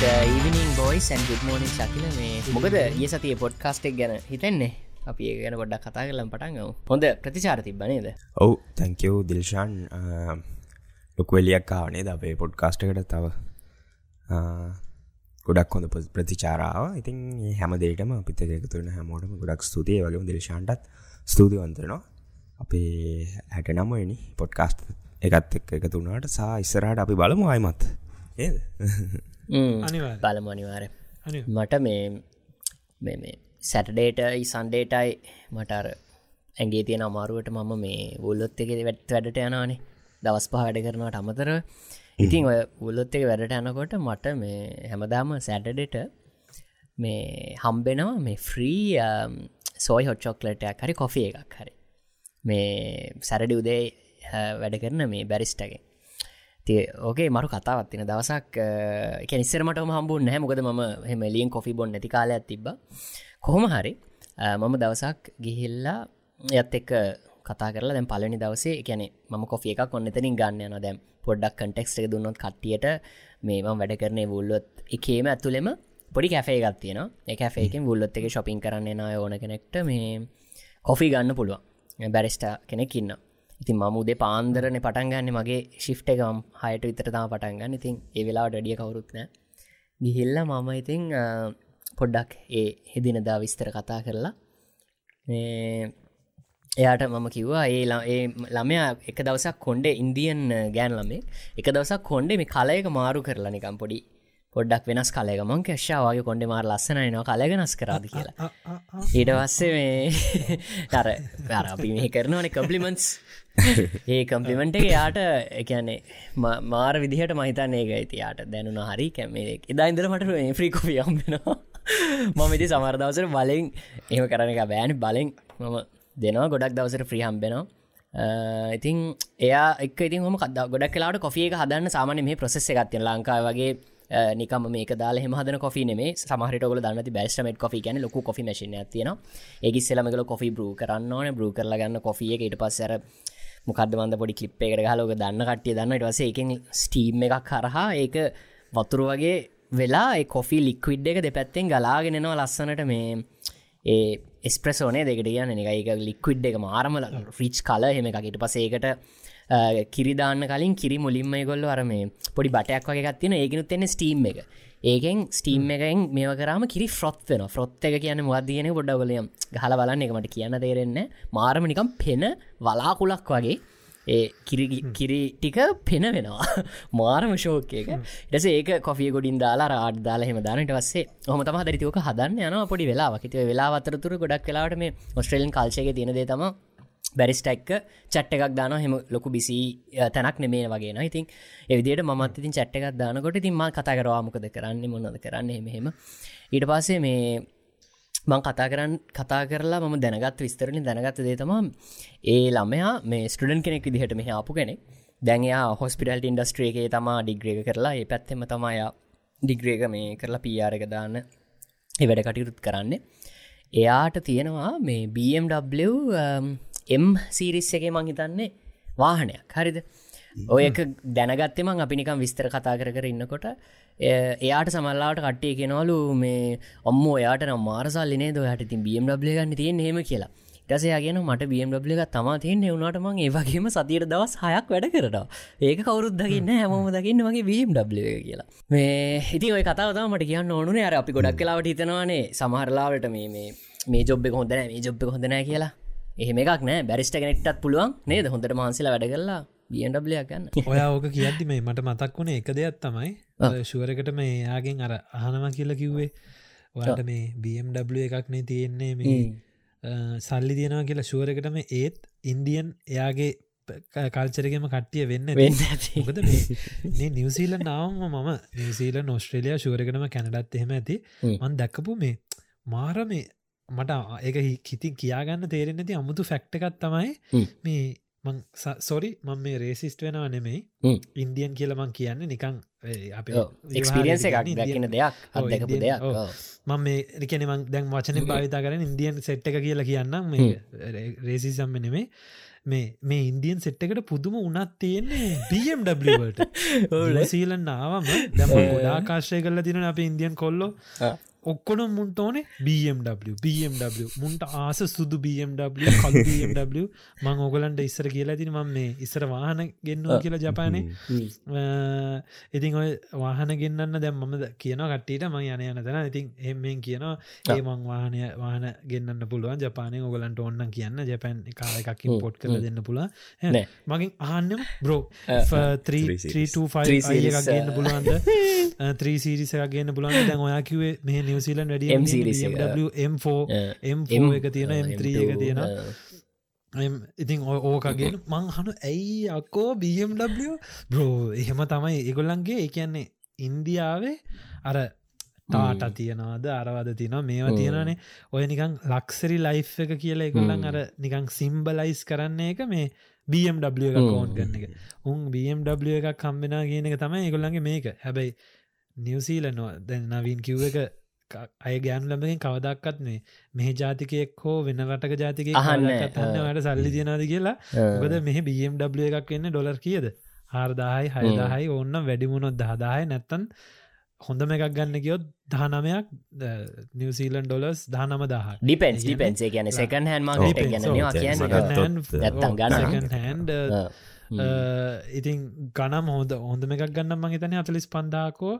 ඉවිනිින් boys and good මෝනිින් ශකිල මේ මොකද ඒ සතිය පොඩ්කාස්ටෙක් ගැන හිතන්නේ? අපි ඒ ගැන ගොඩක් කතා කරලම් පටන්ගව හොඳ ප්‍රතිචාර තිබනේද ඔවු තැංකව් දිල්ෂාන් ලොකුවලියක් කාවනේ ද අපේ පොඩ්කාස්ටකට තව? ගොඩක් හොඳ ප්‍රතිචාරාව ඉතින් හැම දේටම අපිත එකතුරන හැමෝටම ගොඩක් ස්තුතිය. වගේ දිල්ෂාන්ටත් ස්තුතිවන්තරනවා අපේ හැට නම්මනි පොඩ්කාස්ට එකත් එක් එකතුනාට සා ඉස්සරහට අපි බලමු අයමත් ඒද බලමු අනිවාර මට මේ මේ සැටඩේටයි සන්ඩේටයි මටර ඇගේ තියෙන අමාරුවට මම මේ උල්ලොත් එක වැත් වැඩට යනානේ දවස් පහ වැඩ කරනට අමතර ඉතින් ඔය උල්ලොත් එක වැඩට යනකොට මට මේ හැමදාම සැටඩෙට මේ හම්බෙනවා මේ ෆ්‍රී සෝයි හොට් චොක්ලටයක් හරි කොෆිය එකක් හරි. මේ සැරඩි උදේ වැඩ කරන මේ බැරිස්ටගේ ඕකේ මරු කතාවත්තින දවසක් එක නිස්සරමටම හම්බු නැහැ. මොකද ම හෙම ලියෙන් කොෆි බොන් නැති කාලයක් තිබ කොහොම හරි මම දවසක් ගිහිල්ලා යත් එක්ක කතා කරලා දැම් පලනි දවසේ එකැනෙ ම කොෆිය එකක් ඔන්න එතනින් ගන්න යන දැම් පොඩ්ඩක් කටෙක්ස් එක දුන්නොත් කට්ටියට මේ මම වැඩ කරනේ වුල්ලොත් එකේම ඇතුළෙම පොඩි කැෆේ ගත්තියන එක ෆේකෙන් වුල්ලොත් එක ශොපින් කරන්න න ඕන කෙනෙක්ට මේ කොෆි ගන්න පුළුවන්. බැරිස්ට කෙනෙක් ඉන්න ඉතින් මම උදේ පාන්දරන පටන්ගන්න මගේ ශිෆ්ට එකම් හයට විතරතා පටන්ගන්න ඉතින් ඒ වෙලාට ඩිය කවුරුත්න ගිහිල්ල මම ඉතිං පොඩ්ඩක් ඒ හෙදිනදා විස්තර කතා කරලා එයාට මම කිව්වා ඒ ඒ ළමයා එක දවසක් කොන්්ඩේ ඉන්දියන් ගෑන් ළමේ එක දවසක් කොන්්ඩේ මේ කලයක මාරු කරලා නිකම් පොඩි පොඩ්ඩක් වෙනස් කලයක මං කැශ්ාවගේ කොඩ මාර ලස්සනනවා කලගෙනස් කරාද කියලා. ඊට පස්සේ මේ තර අපි මේ කරනවන කම්පලිමන්ස් ඒ කම්පලිමෙන්ට් එක යාට එකන්නේ මාර විදිහට මහිතන්න ඒක ඇතියාට දැනුන හරි. කැමේ එදා ඉදර මට ෆ්‍රීකොපියම්ෙනවා මම ඉති සමර්දවසර බලෙන් එම කරන එක බෑන. බලෙන් මම දෙනවා ගොඩක් දවසර ෆ්‍රී හම්බෙනවා. ඉතින් එයා එක ඉතින් හම කද ගොඩක් කලාට කොෆිය එක හදන්න සාමාන මේ ප්‍රසෙස් එකත්තිය ලංකාව වගේ නිකම මේ දාල හමහදන කොි නේ සමහට ගල දන්න බැස්ටමට කොි ගැන ලොක කොි මශන තියන ඒගි සෙලමගල කොි බරු කරන්න ඕන. බරු කරලගන්න කොිය ඊට පස්සර මොකද වන්ද පොඩි කලිප් එකට හලෝක දන්න කටිය දන්න ට වස එකෙන් ස්ටීම් එකක් කරහා ඒක වතුරු වගේ වෙලා කොෆි ලික්විඩ් එක දෙපැත්තෙන් ගලාගෙනනවා ලස්සනට මේ ඒ එස්ප්‍රසෝනේ දෙකට කියන්න එක එක ලික්විඩ් එක මාරමල ෆිච් කල හෙම එකකට පසේකට කිරිදාන්න කලින් කිරි මුලින්ම ගොල්ල අරම පොඩි බටයක් වගේ ගත්තින ඒකනුත් එන්න ස්ටීම් එක. ඒකෙන් ස්ටීම් එකෙන් මේ කරම කිරි ෆ්‍රොත් වෙන ෆ්‍රොත් එක කියන මදයන ගොඩ්ඩගලයම් ගහල බලන්න. එක මට කියන්න තේරෙන්න මාරමනිකම් පෙන වලාකුලක් වගේ. ඒ කිරි ටික පෙන වෙනවා. මාරම ශෝකයක ටස ඒක කොෆිය ගොඩින් දාලා රාඩ් දාලා හෙම දානට වස්සේ හොම තම දරිතිවක හදන්න යන පොඩි වෙලා වකිතව වෙලා අතරතුර ගොඩක් කලාට මේ ඔස්ට්‍රේලන් කල්චයක තියෙන දේ තම බැරිස්ටැක්ක චට් එකක් දාන හෙම ලොකු බිසි තැනක් නෙමේ වගේ ඉතින් එවිදිට මත් ඉතින් චට් එකක් දානකොට ඉතින් ම කතා කරවාමකද කරන්න මොනද කරන්න හෙම ඊට පස්සේ මේ මං කතා කරන්න කතා කරලා ම දැනගත් විස්තරලින් දැනගත්ත දේ තම ඒ ළමයා මේ ස්ටඩන් කෙනෙක් විදිහට මෙහ ආපු කෙනෙක්. දැන්යා හොස්පිටල් ඉන්ඩස්ට්‍රේගේ තමා ඩිග්‍රේක කරලා ඒ පැත්තෙම තමයියා ඩිග්‍රේක මේ කරලා පියාරක දාන්න ඒ වැඩ කටයුරුත් කරන්න. එයාට තියෙනවා මේ BMW එම් සීරිස් එකේ මං හිතන්නේ වාහනයක්. හරිද? ඔයක දැනගත්තෙම අපි නිකම් විස්තර කතා කර කර ඉන්නකොට එයාට සමල්ලාට කට්ටිය කෙනවලු මේ ඔම්ම ඔයාට නම් මාරසල්ලිනේ දොයට තින් BMW ගන්න තියෙන් හෙම කියලා. ටසයාගෙන මට BMW එක තමා තියෙන් එවුණට මං ඒවගේම සතියට දවස් හයක් වැඩ කරට ඒක කවරුත් දකින්න හැමෝම දකින්න මගේ BMW එක කියලා. මේ හිති ඔය කතාව මට කියන්න ඕනුනේ අර අපි ගොඩක් කලාවට හිතනවානේ. සමහරලාවට මේ මේ ජොබ්බ හොඳන මේ ජොබ්බ හොඳනෑ කියලා. එහෙම එකක් නෑ. බැරිස්ට කෙනෙක්ටත් පුළුවන්. නේද? හොඳට මාන්සිලා වැඩ කරලා බියන්ඩබ්ලයක් ගන්න. ඔයා ඕක කියද්දි මේ මට මතක් වුණේ එක දෙයක් තමයි. ශුවරකට මේ යාගෙන් අර අහනවා කියලා කිව්වේ. ඔයාට මේ BMW එකක්නේ තියෙන්නේ මේ සල්ලි තියෙනවා කියලා ශුවරකටම ඒත් ඉන්දියන් එයාගේ කල්චරගම කට්ටිය වෙන්න වෙද නිවසීල නාවම මම නිවසීල නොස්ට්‍රේලියයා ශුවරකටම කැනඩත් එහෙම ඇති. මන් දැක්කපු මේ මාර මේ මට ඒක හිතින් කියාගන්න තේරෙන ඇති අමුතු ෆැක්ටකත් තමයි මේ මං සොරි මං මේ රේසිස්ට වෙනවා නෙමෙයි. ඉන්දියන් කියල මං කියන්න නිකං එක්ස්පිරියන්ස එකක් දැකින දෙයක් අත්දැකපු දෙයක්. මේ මං දැන් වචන භාවිතා කරන ඉන්දියන් සෙට් එක කියලා කියන්නම්. මේ රේසි සම්ම නෙමේ මේ මේ ඉන්දියන් සෙට් එකට පුදුම උනත් තියෙන්නේ BMWට සීලන් නාවම. දැම ගොඩාකාශය කරලා තින අප ඉන්දියන් කොල්ලො ඔක්කොන මුන්ට ඕනේ BMW BMW මුන්ට ආස සුදු BMW කල් BMW මං ඕගලන්ට ඉස්සර කියලා තින මම මේ ඉස්සර වාහන ගෙන්නවා කියලා ජපානේ. ඉතින් ඔය වාහන ගෙන්න්න දැම් මම කියන කට්ටට ම යන යන තැන. ඉතින් එමෙන් කියනවා ඒ මං වාහනය වාහන ගෙන්න්න පුළුවන්. ජපානය ඔගලන්ට ඔන්න කියන්න. ජැපැන් කාලකින් පොට් කල දෙන්න පුලා මගින් ආන්නම් බ්‍රෝ 3 එකක් ගන්න පුළුවන්ද? ත්‍රීසිරිසක් ගන්න පුලන් දැන් ඔයා කිවේ මේ නිවසිලන් වැඩ M4 M4 එක. තියෙන M3 එක තියෙන. ඉතින් ඕකගෙන මං හනු ඇයි අක්කෝ BMW? බ්‍රෝ එහෙම තමයි. ඒගොල්ලන්ගේ එකන්නේ ඉන්දියාවේ අර තාට තියනවාද අරවද තින මේවා තියෙනනේ ඔය නිකං ලක්සරි ලයි් එක කියලා එකොල්ලන් අර නිකං සිම්බලයිස් කරන්නේ එක මේ BMW එක කෝන් ගන්න එක. උන් BMW එකක් කම්බෙන කියන එක තමයි ඒගොල්ලන්ගේ මේක. හැබැයි නිවසීලනවා දැන් නවීන් කිව් එක අය ගෑන් ලබෙන් කවදක්කත් මේ මේ ජාතිකයෙක් හෝ වෙන රටක ජාතික අහන්න, අන්න වට සල්ලි තියනාද කියලා. ගොද මෙහ BMW එකක් වෙන්න ඩොලර් කියද? හාරදාහයි හයදාහයි ඔන්න වැඩිමුණොත් දහදාහයි. නැත්තන් හොඳම එකක් ගන්න කියොත් දහනමයක් නිවසීලන් ඩොලස් දානම දහ ඩිපෙන්ස් ඩිපෙන්සේ කියන සකන් හැන් හැන්ඩ ඉතින් ගනම් හොද හොඳම එකක් ගන්න මගේ තන අතලිස් පන්දාකෝ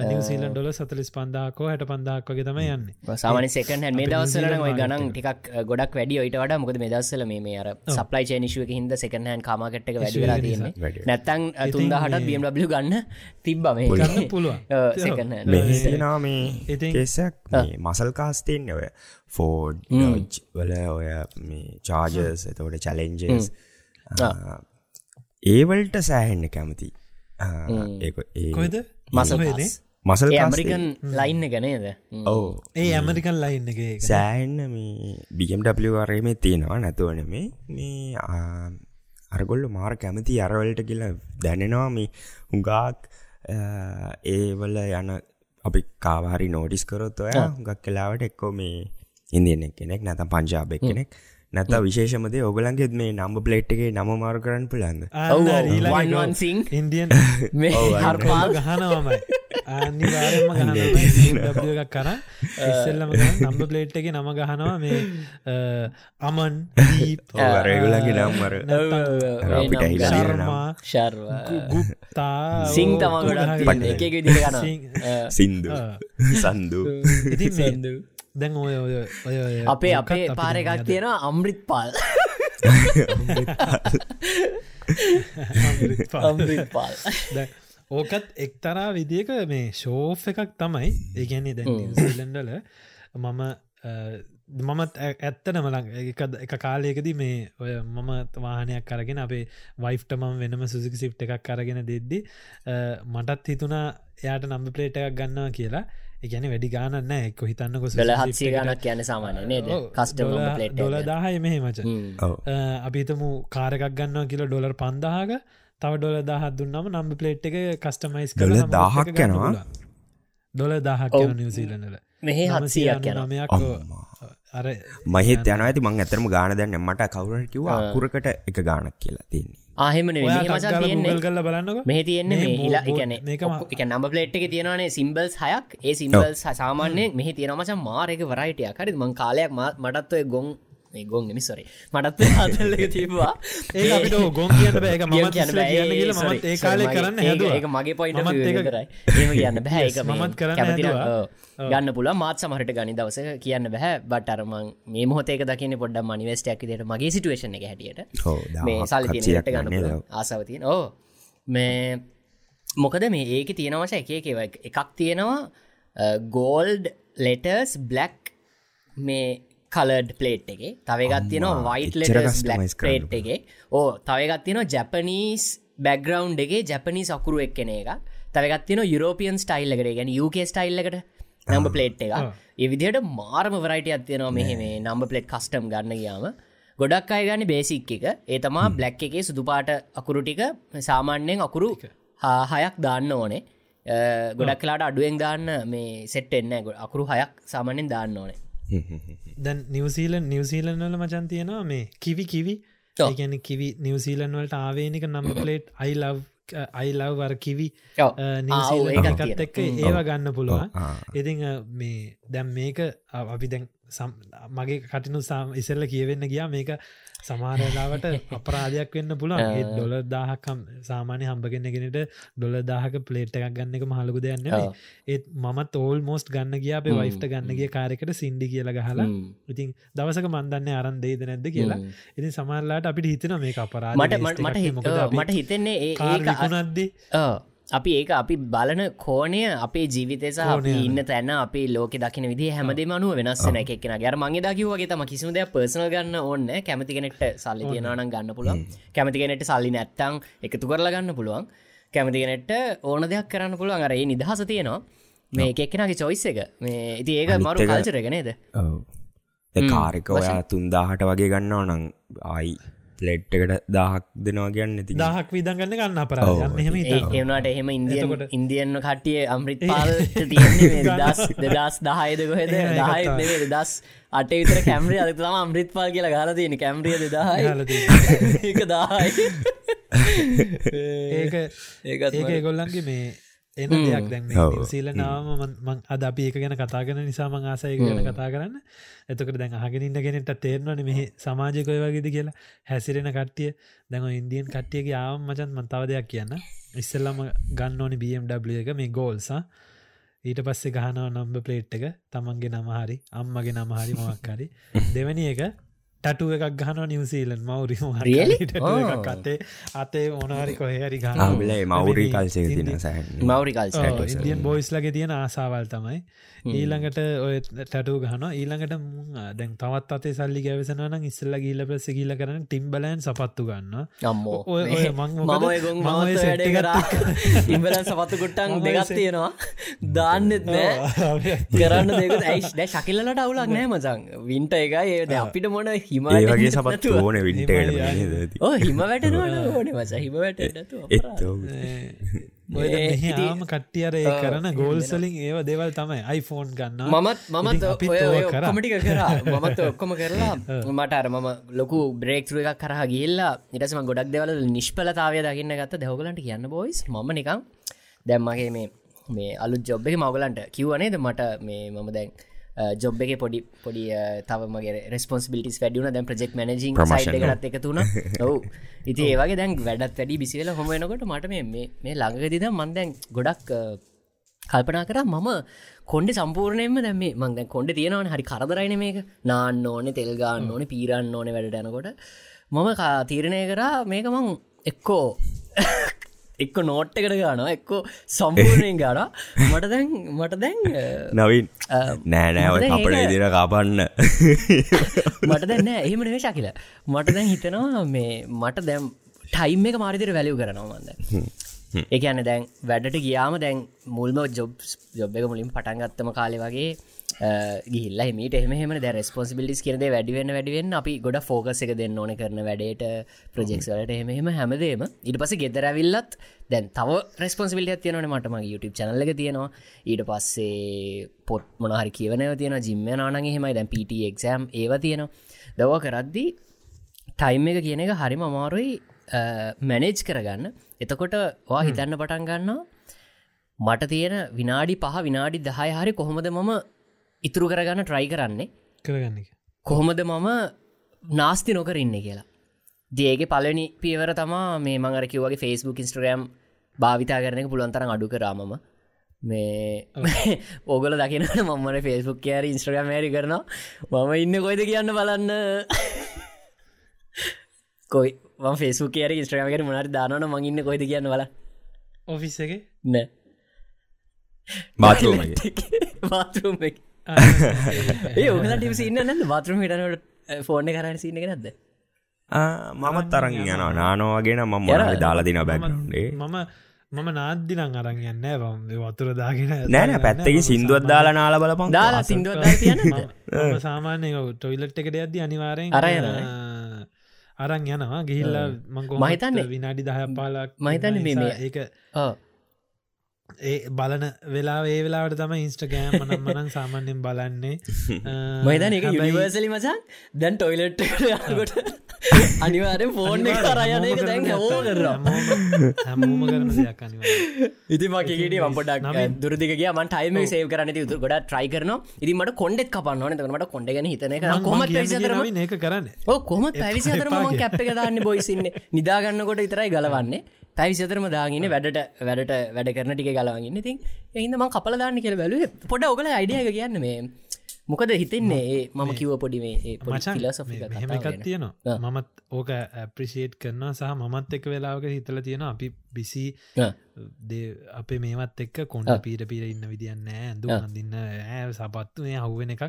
නිවසීලන් ඩොල සතලිස් පන්දාකෝ හැට පන්දාක් වගේ තම යන්න. සාමන සකන් මේ දවසල ඔය ගනන් ටිකක් ගොඩක් වැඩි ඔයිට වඩ. මොකද මේ දස්සල මේ අර සප්ලයි චේනිශුවක හිද සකනහන් කාමකට්ක වැඩිලා තියන්නේ. නැත්තං තුන්දාහටත් BMW ගන්න තිබ්බ මේ. ගන්න පුළුවන්. සකන කෙසක් මසල් කාස්තයෙන් ඔය. ෆෝඩ් වල ඔය මේ චාජර්ස් එතවට චලෙන්ජස් ඒවල්ට සෑහෙන්න කැමති. කොයිද මසල් මසල් ඇමරිකන් ලයින්න ගනේද ඕ ඒ ඇමරිකන් ලයින්න එක සෑහෙන්න මේ BMW අරේම තියෙනවා නැතුවන මේ මේ අරගොල්ල මාර කැමති අරවලට කියලා දැනෙනවා මේ හුඟාක් ඒවල යන අපි කාවාරි නෝටිස් කරොත් ඔය හුඟක් කලාවට එක්කෝ මේ ඉන්දියනෙක් කෙනෙක් නැත පංජාබෙක් කෙනෙක් නැත විශේෂමද ඔගලන්ගෙත් මේ නම්බ ප්ලේට්ගේ නම මාරු කරන්න පුලන්ද සිං ඉන්දියන් හර්පාල්. ගහනවමයි අනිවාරම ගහන එකක් කර. ඉස්සල්ලම නම්බ ප්ලේට් එක නම ගහනවා. මේ අමන් රේගුලගේ නම්මර ශර්මා ශර්වා ගුප්තා සිං තම ගොඩක් එක සින්දු. සන්දු. ඉති සන්දු. දැන් ඔය ඔය ඔය අපේ අපේ පාර එකක් තියෙනවා අම්රිත් පාල්. අම්රිත් පාල් ඕකත් එක්තරා විදික මේ ශෝෆ් එකක් තමයි. ඒගැන්නේ දැන් ලෙන්ඩල මම මමත් ඇත්තන මලං එක කාලයකද මේ ඔය මම වාහනයක් කරගෙන අපේ වයිෆ්ට මම වෙනම සුසික සිප් එකක් කරගෙන දෙද්දි මටත් හිතුනා එයාට නම්බ පලේට එකක් ගන්නවා කියලා. එකන වැඩි ගානන්න එක්ක හිතන්න කො හත්සේ ගනක් කියන සාමානය නේද? කස්ටම ඩොල දාහය මෙහෙ මච අපිතම කාරකක් ගන්නවා කියල ඩොලර් පන්දාහක තව ඩොල දහත් දුන්නම නම්බ පලේට් එක කස්ටමයිස් කල දාහක් යනවා? ඩොල දහක් නිවසීලනල මෙහ හත්සියක් නමයක් අර මහිත යන ඇති මං ඇතරම ගාන දැන්න මට කවුරට කිව අකුරකට එක ගානක් කියලා තින්නේ ආහෙම මචා තියන්නේ. කල්ල බලන්නක. මෙහ තියෙන්නේ මේ හිලා එකන එක නම්බ පලේට් එක තියෙනවානේ සිම්බල්ස් හයක්. ඒ සිම්බල්ස් සාමාන්‍ය මෙහි තියෙනමචා මාරක වරයිටය කරි මං කාලයක් මටත්වය ගොන් ගොන් මිසරි මටත් හතල්ලක තිබවා. ඒ අපිට ගොන් කියන්න බෑක ම මත් ඒ කාලය කරන්න ඒක මගේ පොයිට කරයි. ඒම කියන්න බෑ. ඒක මත් කරන්න ගන්න පුල මාත් සමහට ගනි දවස කියන්න බැහැ බට අරමං මේ මොහතේක දකින පොඩ්ඩ මනිවස්ටයක් දට මගේ සිටුවේෂන එක හැටියට. මේ සල් තිනට ගන්න ආසාවතියෙන් ඕ මේ මොකද මේ ඒක තියෙනවශ එක එකව එකක් තියෙනවා. ගෝල්ඩ් ලෙටර්ස් බ්ලක් මේ කලඩ් පලේට් එක. තවගත් තියෙනවා වයිට පේට් එක. ඕ තවගත් තියෙනවා ජැපනීස් බැග්‍රවන්් එකගේ ජැපනී සකුරු එක් කෙන එක තවගත් තියෙන යුරෝපියන් ස්ටයිල් එකට. ගැන යුක ස්ටයිල් එකට නම්බ පලේට් එක ඒ විදිහට මාර්ම වරයිට අත්තියෙනවා මෙහෙ මේ නම්බ පලේට් කස්ටම් ගන්න ගියාම. ගොඩක් අය ගන්න බේසික් එක. ඒ තමා බ්ලක් එකේ සුදුපාට අකුරු ටික සාමාන්‍යයෙන් අකුරු හයක් දාන්න ඕනේ. ගොඩක් කලාට අඩුවෙන් දාන්න මේ සෙට් එන්න අකුරු හයක් සාමානෙන් දාන්න ඕනේ දැන් නිවසීලන් නිවසීලන් වල මචන් තියෙනවා මේ කිවි කිවි. ගැන කිවි නිවසීලන් වලට ආවේනික number plate I love I love වර කිවි නිවසීලකත් තියෙනවා. එක්ක ඒවා ගන්න පුළුවන්. ඉතිං අ, මේ දැම් මේක අ- අපි දැන් මගේ කටිනු සාම ඉසල්ල කියවෙන්න ගියා මේක සමාරලාවට අපරාධයක් වෙන්න පුළුවන් ඒ ඩොල දාහකම් සාමානය හම්බගෙනගෙනට ඩොල දාහක පලේට් එකක් ගන්න එක මහලකු දෙයන්න. ඒත් මත් ඕල් මෝස්ට ගන්න ගිය අපේ. වයිෆ්ට ගන්නගේ කාරකට සින්ඩි කියලා ගහලා. ඉතින් දවසක මන්දන්න අරන් දෙේද නැද්ද කියලා. ඉතින් සමරලාට අපිට හිතන මේ අපරාධ මට මට මට හිත- මට හිතෙන්නේ ඒ- ඔව්. අපි ඒක අපි බලන කෝනය අපේ ජීවිතය සහ කෝණය. ඉන්න තැන අපි ලෝක දකින විදි හැමදේ මනුව වෙනස්සන එකෙන ගැර මගේ දකිවගේ තම කිසිම දෙයක් පර්සන ගන්න ඕන්න කැමති කෙනෙක්ට සල්ලි තියෙනවනම් ගන්න පුළුවන්. කැමති කෙනෙට සල්ලි නැත්තං එකතු කරලා ගන්න පුළුවන්. කැමති කෙනෙට ඕන දෙයක් කරන්න පුළුවන්. අර ඒ නිදහස තියෙනවා. මේ එකෙක්නගේ චොයිස් එක. මේ ඉති ඒක මරු කල්චරගෙනේද කාරක ඔයා තුන්දාහට වගේ ගන්නව නං ආයි පලෙට්කට දහක් දෙනවා කියන්න ඇති දහක් විදගන්න ගන්න අපරාධ ඔව්. එහෙම ඒ ඒනට එහෙම ඉන්දියන් එතකොට- ඉන්දියන්න කට්ටිය අම්රිත් පාල් තියන්නේ දස් දෙදස් දහයද කොහෙද? දහය දස් අටේ විතර කැමරිය අද තම අම්රිත් පාල් කියලා ගාල තියෙන කැමරිය තියෙන්නේ. ඒක දාහයි. ඒක ඒක ඒගොල්ලන්ගේ මේ එන දෙයක් දැන් ඔව්. සීල නාම මං අද අපි ඒක ගැන කතා කරන නිසා මං ආසය ගැන කතා කරන්න. එතකට දැන් අහගෙනන්න කෙනෙට තේරවන මෙහ සමාජයකොය වගේද කියලා. හැසිරෙන කට්ටිය. දැන් ඉන්දියන් කට්ටියගේ ආවම් මචන් මන්තාව දෙයක් කියන්න. ඉස්සල්ලම ගන්න ඕනි BMW එක මේ ගෝල්සා ඊට පස්සේ ගහනව නම්බ පලේට් එක. තමන්ගේ නමහරි අම්මගේ නමහරි මොක්කරි දෙවැනි එක ටටුව එකක් ගහන නිවසීලන් මවරි. අතේ අතේ මොනහරි කොහරි ආබලේ මවුරී සැහ මවරි කල්ස ඉන්දියන් බොයිස්ලගේ තියෙන ආසාවල් තමයි. ඊළඟට ඔය ටටු ගහන ඊළඟට දැන් තවත් අතේ සල්ලි ගැවසනනම් ඉස්සල්ල ගීල පෙස ගීල කරන ටිම්බලෑන් සපත්තු ගන්න අම්මෝ. ඉම්බල සපත්තු කුට්ටන් දෙගත් තියෙනවා. දාන්නෙත් නෑ. කරන්න දෙක ඇයිස් දැ ශකිල්ලට අවුලක් නෑ මචන් වින්ට එකයි. අපිට මොන හිම වගේ සපත් ඕන විට හිම වැටනවන ඕන මච. හිම වැට ඔය ඒ මෙහි ඉතින්- ආම කට්ටිය අර ඒ කරන ගෝල්සලින් ඒව දෙවල් තමයි iPhoneෆෝන් ගන්න මමත් මමත් ඔය කරා. මමත් ඔක්කොම කරලා මට අර මම ලොකු බ්‍රේක්තුර එකක් කරහ ගිල්ලා ඉටසම ගොඩක් දෙවල නිෂ්පලතාවය දකින්න ගත්ත. දෙවගලන්ට කියන්න බොයිස් ම නිකම් දැම්මගේ මේ මේ අලු ජොබ් එක මවගලන්ට කිව්වනේද මට මේ මම දැන් ජොබ් එක පොඩි පොඩි තවමගේ රෙස්පොන්සිිලිටස් වැඩියුන දැන් ප්‍රෙක් මනජින් එකත් එක තුන ඔවු ඉති ඒවගේ දැන් වැඩත් වැඩි බිසිවෙල හොම වෙනකොට මට මේ ළඟදිද මන්දැන් ගොඩක් අ, කල්පනා කර මම කොන්ඩ සම්පූර්ණයෙන්ම දැම මංද කොන්ඩ තියෙනවන. හරි කරදරයින මේක. නාන්න ඕනෙ තෙල්ගාන්න ඕන පීරන්න ඕන වැඩට යනකොට. මම තීරණය කරා මේක මං එක්කෝ එක්ක නෝට් එකට ගානවා එක්කෝ සම්පූර්ණයෙන් ගාන මට දැන් මට දැන් නවින් දැන් අපට ඉදිර කාපන්න. මට දැන්න එහෙම නෙවේ ශකිල. මට දැන් හිතනවා මේ මට දැම් ටයිම් එක මාරිදිර වැලියු කරනවාමන්ද ඒකන්න දැන් වැඩට ගියාම දැන් මුල්ම ජොබ් ජොබ් එක මුලින් පටන්ගත්තම කාලෙ වගේ ගිල්ල මට එහම ද රස්පොන්සිබිලිස් කරද වැඩිවෙන්න වැඩිවෙන්න අපි ගොඩ ෆෝකස එක දෙන්න ඕන කරන වැඩට ප්‍රජෙක්වලට එහෙම හැමදේම ඉට පස ගෙදරැවිල්ලත් දැන් තව රස්පොන්සිිලිය තියනන මටම YouTube චනල්ල එක තියෙනවා. ඊට පස්සේ පොත් මොනහරි කියවනව තියෙන ජිම්ම නානගේ හෙමයි දැන් පිට එක්සෑම් ඒව තියෙනවා. දව කරද්දි ටයිම් එක කියන එක හරිම අමාරුයි මැනේජ් කරගන්න. එතකොට වා හිතන්න පටන් ගන්නවා මට තියෙන විනාඩි පහ විනාඩි දහය හරි කොහොමද මම ඉතුරු කරගන්න ට්‍රයි කරන්නේ? කරගන්න. කොහොමද මම නාස්ති නොකර ඉන්න කියලා? දේගේ පලනි පියවර තමා මේ මංගර කිව්වගේ ෆෙස්බුක් ඉස්ට්‍රම් භාවිතා කරනක පුළුවන්තරම් අඩු කරාමම මේ ඕගල දකිනට මම්මන ෆෙස්බුක් කියර ඉස්ට්‍රගම් මෑරි කරන මම ඉන්න කොයිද කියන්න බලන්න කොයි ෆෙස්ු කියර ස්ට්‍රමකට මනට දානන මඟඉන්න කොයිද කියන්න බල ඔෆිස් එක? නෑ. බාතුම බාතරුම් ඒ ඔගලට සින්න නැද බාතරුම් හිටනට ෆෝර්න කරන්න සින්න නැද්ද? මමත් තරන් යන නානෝවගෙන ම මොනහරි දාලා දින බැක්නේ මම මම නාද්දිනං අරන් යන්න වතුර දාගෙන නෑන පැත්තකි සිින්දුවත් දාලා නාල බලපන්. දාලා සිින්දුව තියන මම සාමාන්‍ය ටොයිලට් එකට යද්දි අනිවාරෙන් අරන් යනවා අරන් යනවා. ගිහිල්ල මංකෝ මහිතන්නේ- විනාඩි දහ පාලක් මහිතන්නේ මේ- ඒක ඒ බලන වෙලා ඒ වෙලාට තම ඉන්ස්ටගෑම් මනම් මනන් සාමාන්‍යෙන් බලන්නේ. මයිදන එක යනිවර්සලි මචන් දැන් ටොයිලට් කොට අනිවාරෙන් ෆෝන් කරයන එක දැන් හෝ කරවා හැමෝම. කරන දෙයක් අනිවා ඉති මකිට මපට දුරදිගේ මන් ටයිම සේව කරන යුතු ගොඩ ට්‍රයි කරන ඉදිමට කොන්ඩෙක් කපන්න මට කොඩගෙන හිතන කොම ඒක කරන්න. කොම පැවිසි අතරම කැප් එක දාන්න බොයිසින්න නිදාගන්නකොට ඉතරයි ගලවන්නේ. පැවිසිතරම දාගෙන වැඩට වැඩට වැඩ කරන ටික ගලවගන්න ඉතින් එහිදම කපල දාන්න කියල බැලු පොඩ ඔගල අයිඩියක කියන්න මේ මොකද හිතන්නේ? මම කිව පොඩි මේ මෙහෙම එකක් තියෙනවා. මමත් ඕක ඇප්‍රිසිේට් කරනවා සහ මමත් එක වෙලාවක හිතල තියෙන අපි බිසි අපේ මේවත් එක්ක කොන්ඩ පීර පීර ඉන්න විදින්න ඇඳු අඳන්න ඇ සපත්තු මේ හව්වෙන එකක්.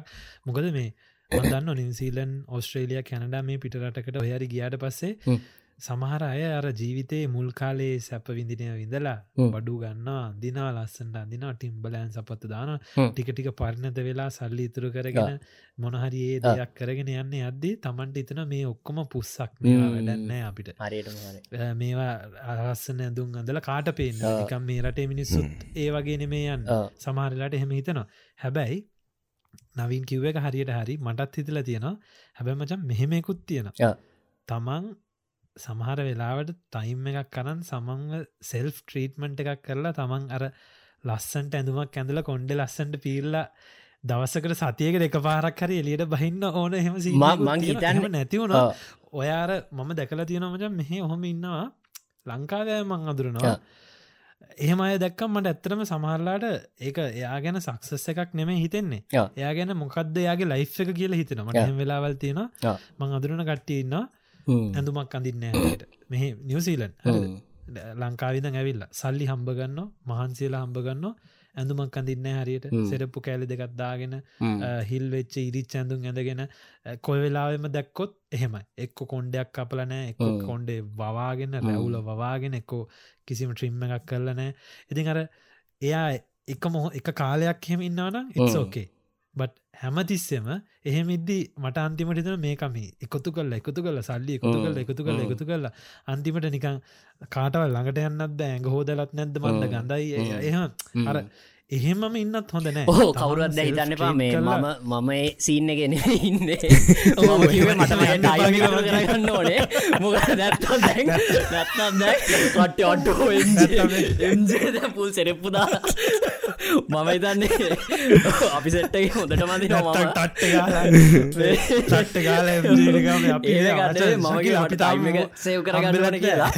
මොකද මේ දන්න නිවසීලන් ඔස්ට්‍රේලිය කැනඩා මේ පිටරටකට හරි ගියාට පස්සේ සමහර අය අර ජීවිතයේ මුල් කාලේ සැප විඳිනය විඳලා බඩු ගන්නවා දිනා ලස්සට අදින ටිම්බලෑන් සපත්තු දාන ටික ටික පරණත වෙලා සල්ලි ඉතුරු කරගෙන මොනහරි ඒ දෙයක් කරගෙන යන්න අද්දී තමන්ට ඉතන මේ ඔක්කොම පුස්සක් වැඩන්න අපිට. මේවා අරස්සන ඇඳුම් අඳල කාට පේන්න? එකම් මේ රටේ මිනිස්සුත් ඒ වගේ නෙමේ යන්න. සමහරලාට එහෙම හිතනවා. හැබැයි නවින් කිව්ව එක හරියට හරි මටත් හිතල තියෙනවා. හැබැ මචන් මෙහෙමෙකුත් තියෙන තමන් සමහර වෙලාවට ටයිම් එකක් කරන්න සමංව සෙල්ෆ් ට්‍රීට්මන්ට් එකක් කරලා තමන් අර ලස්සන්ට ඇඳුමක් ඇඳල කොන්්ඩ ලස්සන්ට පිල්ලා දවසකට සතියක දෙක පාරක් හරි එලියට බහින්න ඕන හෙම මං හිතන්න නැතිවුණ ඔයාර මම දැකලා තියෙනමජ මෙහ ඔහොම ඉන්නවා. ලංකාවය මං අදුරනවා එහෙම අය දැක්කම් මට ඇත්තරම සමහරලාට ඒක එයා ගැන සක්සස් එකක් නෙමේ හිතෙන්නේ. එයා ගැන මොකක්ද යාගේ ලයි් එක කියලා හිතෙන මට වෙලාවල් තියෙන මං අදුරන කට්ටියන්නවා ඇඳුමක් අඳින්න ට මෙහ නිවසීලන් ලංකාවිද ඇවිල්ල සල්ලි හම්බගන්න මහන්සේලා හම්බගන්න ඇඳුමක් අඳින්න හරියට සෙරප්පු කෑලි දෙකත්දාගෙන හිල් වෙච්ච ඉරිච් ඇඳුම් ඇඳගෙන කොයි වෙලාවෙම දැක්කොත් එහෙම එක්ක කොන්්ඩයක් කපලනෑ එක් කොන්්ඩේ වවාගෙන රැවුල වවාගෙන එක්කෝ කිසිම ට්‍රිම්ම එකක් කරලනෑ ඉතින් අර එයා එක මොහ එක කාලයක් හෙම. ඉන්නවනම් එක්ෝකේ බට් හැමතිස්සෙම එහෙමිද්දී මට අන්තිමට තන මේකම එකතු කල්ල එකතු කල සල්ලි එකතු කල එකතු කල එකතු කරලා අන්තිමට නිකං කාටවල් ළඟට යන්නත් ඇඟ හෝදලත් නැද්ද මන්ද ගඳයි එහ අර එහෙමම ඉන්නත් හොඳ නෑ. ඕ කවුරුත් දැ හිතන්න පා මේ මම මම සින්න ගෙන ඉන්න. මට කරගන්න ඕනේ. මොක දැත්ත දැන් නැත්තම් දැ? කට එජ පුල් සෙරෙප්පුදා මම ඉතන්නේ අපි සෙට්ටගේ හොඳට මදි ටට්ට කාල මමගේ අපි තාම සයව කරගන්නවන කියලා.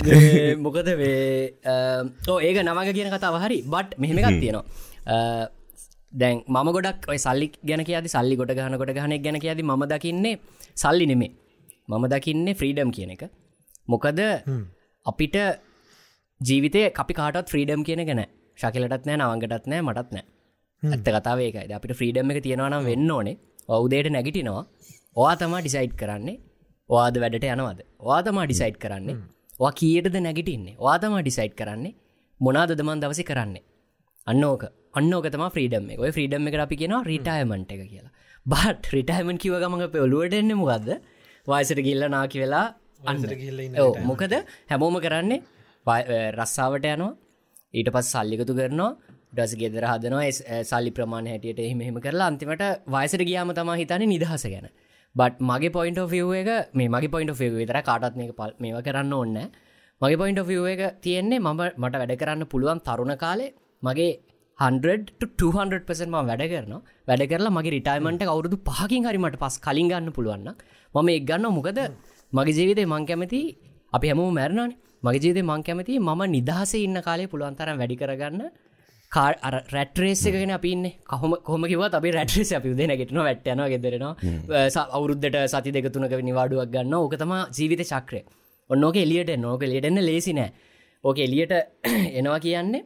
මොකද වේ ඕ ඒක නමග කියන කතාව හරි. බට් මෙහෙමකක් තියෙනවා. දැන් මම ගොඩක් ඔය සල්ලි ගැන කියද සල්ලි ගොඩ ගහනකොට ගහනෙක් ගැන කියද ම දකින්නේ සල්ලි නෙමේ මම දකින්නේ ෆ්‍රීඩම් කියන එක. මොකද අපිට ජීවිතය අපි කාටත් ෆ්‍රීඩම් කියන ගැන ශකලටත් නෑ නවංගටත් නෑ මටත් නෑ. ඇත්ත කතාවේකයි අපිට ෆ්‍රීඩම් එක තියෙනවනම් වෙන්න ඕනේ. ඔවුදේට නැගිටිනවා. ඔයා තමා ඩිසයිට් කරන්නේ වාද වැඩට යනවද. වා තමා ඩිසයිට් කරන්නේ වා කියටද නැගිටින්නේ. වාතම ඩිසයිට් කරන්නේ මොනාද දමන් දවසි කරන්නේ. අන්න ඕක. අන්නෝකතම ෆ්‍රීඩම් එක. ඔය ෆ්‍රීඩම් එක අපි කියෙනවා රිටයමන්ට එක කියලා. බට රිටයමන් කිව ගමඟ පෙවලුවට එන්න මොකක්ද වයසට ගිල්ල නාකි වෙලා අන්න. මොකද? හැමෝම කරන්නේ රස්සාාවට යනවා ඊට පස් සල්ලිකතු කරනවා. ඩස ගෙදර හදනවා. සල්ලි ප්‍රමාණ හැටියට එහෙම කරලා අන්තිමට වයසට ගියාම තමා හිතන නිදහස ගැන. බට් මගේ පොයින්ට ෆිව් එක මේ මගේ පොයින්ට ෆිව් විතර කාටත් මේ පල් මේ කරන්න ඕන්න මගේ පොයින්ට ෆිව් එක තියෙන්නේ මම මට වැඩ කරන්න පුළුවන් තරුණ කාලේ මගේ 100%ම වැඩ කරන වැඩ කරලා මගේ රිටයිමට අවුරුදු පහකින් හරිමට පස් කලින් ගන්න පුළුවන්න මම එක් ගන්න මොකද මගේ ජීවිතය මං කැමති අපි හැමෝ මැරණන මගේ ජීවිතය මං කැමති මම නිදහස ඉන්න කාලේ පුළුවන්තරම් වැඩි කරගන්න. රැට්‍රේසගෙන අපින්න කොහම කොම කිව අපි රැට්‍රේස අපි උදේ නැගෙටන වැට්ටයන ගෙදරෙනවා අවුරුද්ධට සති දෙකතුනක නිවාඩුවක් ගන්න ඕකතම ජීවිත චක්‍රය. ඔන්නෝක එලියට නෝක එලියටන්න ලේසි නෑ. ඕක එලියට එනවා කියන්නේ